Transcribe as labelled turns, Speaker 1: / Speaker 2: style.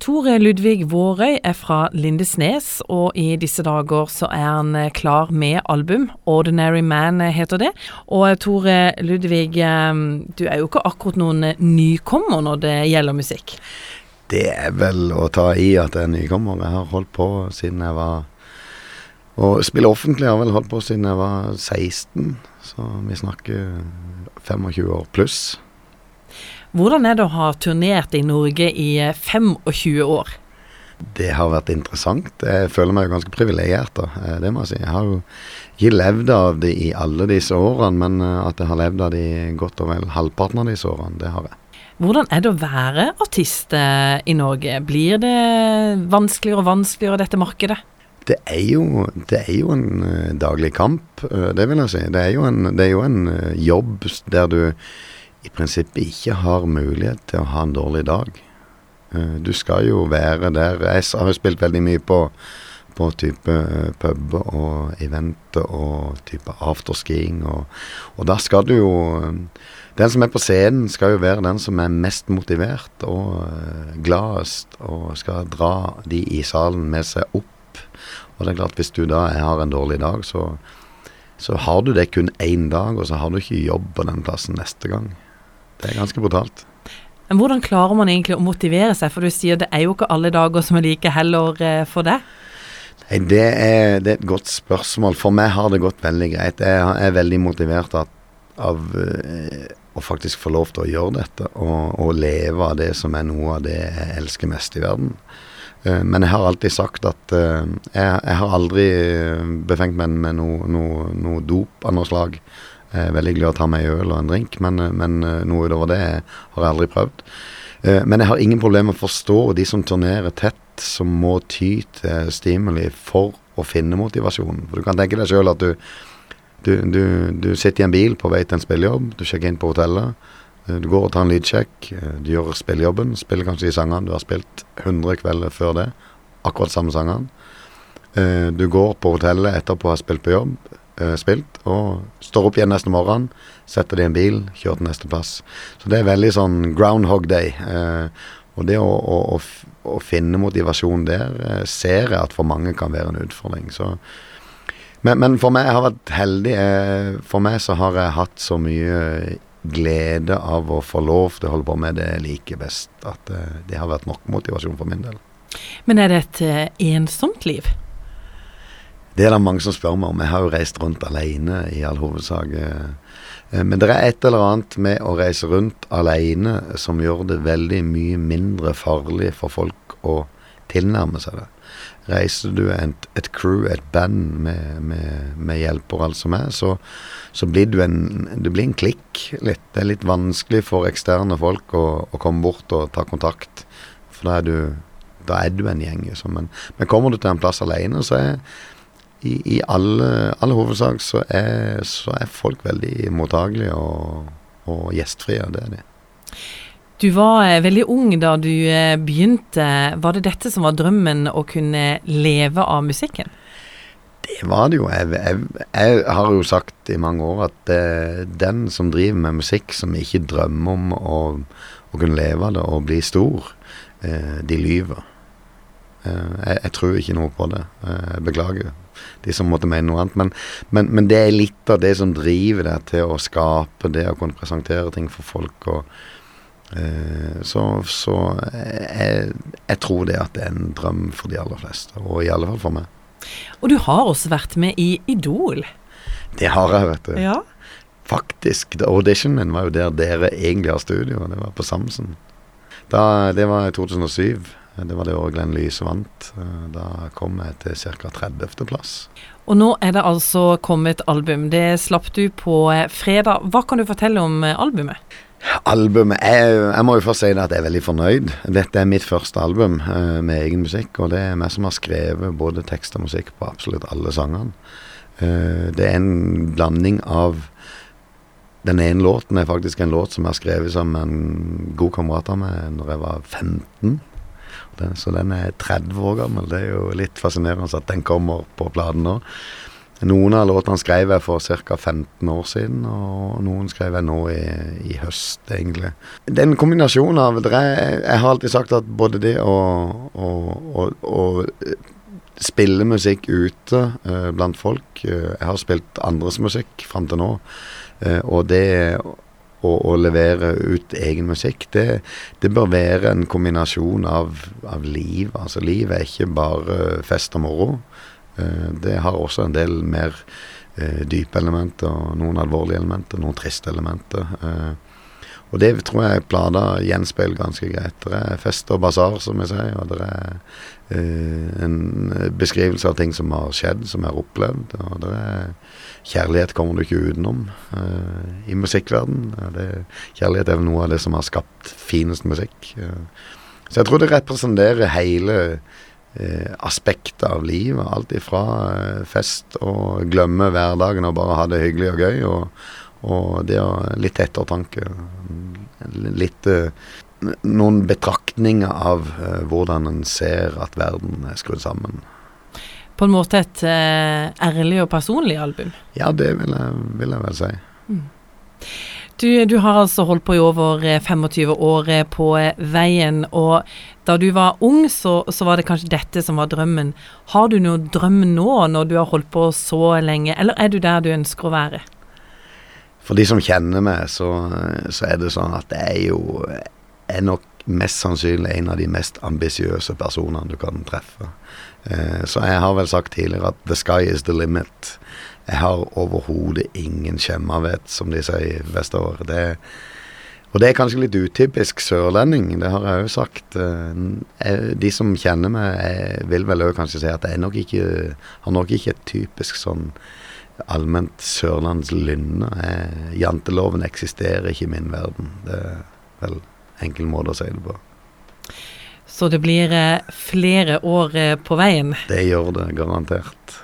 Speaker 1: Tore Ludvig Vårøy er fra Lindesnes, og i disse dager så er han eh, klar med album. 'Ordinary Man' heter det. Og eh, Tore Ludvig, eh, du er jo ikke akkurat noen nykommer når det gjelder musikk?
Speaker 2: Det er vel å ta i at jeg er nykommer. Jeg har holdt på siden jeg var Og spille offentlig har vel holdt på siden jeg var 16, så vi snakker 25 år pluss.
Speaker 1: Hvordan er det å ha turnert i Norge i 25 år?
Speaker 2: Det har vært interessant. Jeg føler meg jo ganske privilegert, da. Eh, det må jeg si. Jeg har jo ikke levd av det i alle disse årene, men eh, at jeg har levd av det i godt og vel halvparten av disse årene, det har jeg.
Speaker 1: Hvordan er det å være artist eh, i Norge? Blir det vanskeligere og vanskeligere, dette markedet?
Speaker 2: Det er, jo, det er jo en daglig kamp, det vil jeg si. Det er jo en, det er jo en jobb der du i prinsippet ikke har mulighet til å ha en dårlig dag. Uh, du skal jo være der. Jeg har jo spilt veldig mye på, på type puber pub og event og type afterskiing, og, og da skal du jo um, Den som er på scenen, skal jo være den som er mest motivert og gladest, og skal dra de i salen med seg opp. Og det er klart, hvis du da har en dårlig dag, så, så har du det kun én dag, og så har du ikke jobb på den plassen neste gang. Det er ganske brutalt.
Speaker 1: Men Hvordan klarer man egentlig å motivere seg, for du sier det er jo ikke alle dager som er like heller eh, for deg?
Speaker 2: Nei, det er, det er, et godt spørsmål. For meg har det gått veldig greit. Jeg er veldig motivert av, av uh, å faktisk få lov til å gjøre dette, og, og, leve av det som er noe av det jeg elsker mest i verden. Uh, men jeg har alltid sagt at uh, jeg, jeg, har aldri befengt meg med noe, noe, noe dop av noe slag. Jeg er veldig glad i å ta meg en øl og en drink, men, eh, men eh, noe utover det har jeg aldri prøvd. Eh, men jeg har ingen problemer med å forstå de som turnerer tett, som må ty til stimuli for å finne motivasjonen. For Du kan tenke deg sjøl at du, du, du, du, sitter i en bil på vei til en spillejobb, du sjekker inn på hotellet. Du går og tar en lydsjekk, du gjør spillejobben, spiller kanskje de sangene du har spilt 100 kvelder før det. Akkurat samme sangene. Du går på hotellet etterpå å ha spilt på jobb, spilt, og står opp igjen neste morgen, setter det i en bil, kjører til neste plass. Så det er veldig sånn groundhog day. Eh, og det å, å, å, finne motivasjon der eh, ser jeg at for mange kan være en utfordring. Så men, men, for meg jeg har vært heldig. For meg så har jeg hatt så mye glede av å få lov til å holde på med det jeg liker best, at det har vært nok motivasjon for min del.
Speaker 1: Men er det et ensomt liv?
Speaker 2: Det er det mange som spør meg om. Jeg har jo reist rundt alene i all hovedsak. Eh, men det er et eller annet med å reise rundt alene som gjør det veldig mye mindre farlig for folk å tilnærme seg det. Reiser du et, et crew, et band med, med, med hjelper alt som er, så, så blir du en, du blir en klikk litt. Det er litt vanskelig for eksterne folk å, å komme bort og ta kontakt, for da er du, da er du en gjeng. Liksom. Men, men kommer du til en plass alene, så er i, i alle, all, hovedsak så er, så er, folk veldig mottagelige og, og gjestfrie. Det er de.
Speaker 1: Du var eh, veldig ung da du eh, begynte. Var det dette som var drømmen, å kunne leve av musikken?
Speaker 2: Det var det jo. Jeg, jeg, jeg har jo sagt i mange år at eh, den som driver med musikk, som ikke drømmer om å, å kunne leve av det og bli stor, eh, de lyver. Eh, jeg, jeg, tror ikke noe på det. Jeg beklager de som måtte mene noe annet. Men, men, men, det er litt av det som driver deg til å skape det å kunne presentere ting for folk. og eh, så, så jeg, jeg, tror det at det er en drøm for de aller fleste, og i alle fall for meg.
Speaker 1: Og du har også vært med i Idol.
Speaker 2: Det har jeg, vet du.
Speaker 1: Ja.
Speaker 2: Faktisk. Auditionen min var jo der dere egentlig har studio, det var på Samsen. Da, det var i 2007. Det var det året Glenn Lyse vant. Eh, da kom jeg til ca. 30.-plass.
Speaker 1: Og nå er det altså kommet album. Det slapp du på eh, fredag. Hva kan du fortelle om eh, albumet?
Speaker 2: Albumet jeg, jeg må jo først si at jeg er veldig fornøyd. Dette er mitt første album med egen musikk, og det er meg som har skrevet både tekst og musikk på absolutt alle sangene. Det er en blanding av Den ene låten er faktisk en låt som jeg har skrevet som en god kamerat av meg når jeg var 15. Den, så den er 30 år gammel. Det er jo litt fascinerende at den kommer på platen nå. Noen av låtene skrev jeg for ca. 15 år siden, og noen skrev jeg nå i, i høst, egentlig. Det er en kombinasjon av det Jeg har alltid sagt at både det å, å spille musikk ute uh, blant folk uh, Jeg har spilt andres musikk fram til nå, uh, og det å, og levere ut egen musikk, det, det bør være en kombinasjon av, av liv. Altså liv er ikke bare fest og moro. Eh, det har også en del mer eh, dype elementer, noen alvorlige elementer, noen triste elementer. Og det tror jeg plata gjenspeiler ganske greit. Det er fest og basar, som jeg sier, og det er uh, en beskrivelse av ting som har skjedd, som jeg har opplevd. Og det er kjærlighet kommer du ikke utenom uh, i musikkverden. kjærlighet er vel noe av det som har skapt finest musikk. Uh, så jeg tror det representerer hele eh, av livet. Alt ifra eh, fest og glemme hverdagen og bare ha det hyggelig og gøy, og, og det er litt ettertanke. Litt eh, Noen betraktninger av eh, hvordan en ser at verden er skrudd sammen.
Speaker 1: På en måte et eh, ærlig og personlig album?
Speaker 2: Ja, det vil jeg, vil jeg vel si. Mm.
Speaker 1: Du, du, har altså holdt på i over 25 eh, år på veien, og da du var ung, så, så, var det kanskje dette som var drømmen. Har du noen drøm nå, når du har holdt på så lenge, eller er du der du ønsker å være?
Speaker 2: For de som kjenner meg, så, så er det sånn at jeg er jo er nok mest sannsynlig en av de mest ambisiøse personene du kan treffe. Eh, så jeg har vel sagt tidligere at the sky is the limit. Jeg har overhodet ingen skjemmavett, som de sier vestover. Det, og det er kanskje litt utypisk sørlending, det har jeg òg sagt. Eh, de som kjenner meg, vil vel òg kanskje si at jeg nok ikke, har nok ikke et typisk sånn allment sørlandslynne. Janteloven eksisterer ikke i min verden. Det er vel enkel måte å si det på.
Speaker 1: Så det blir eh, flere år eh, på veien?
Speaker 2: Det gjør det, garantert.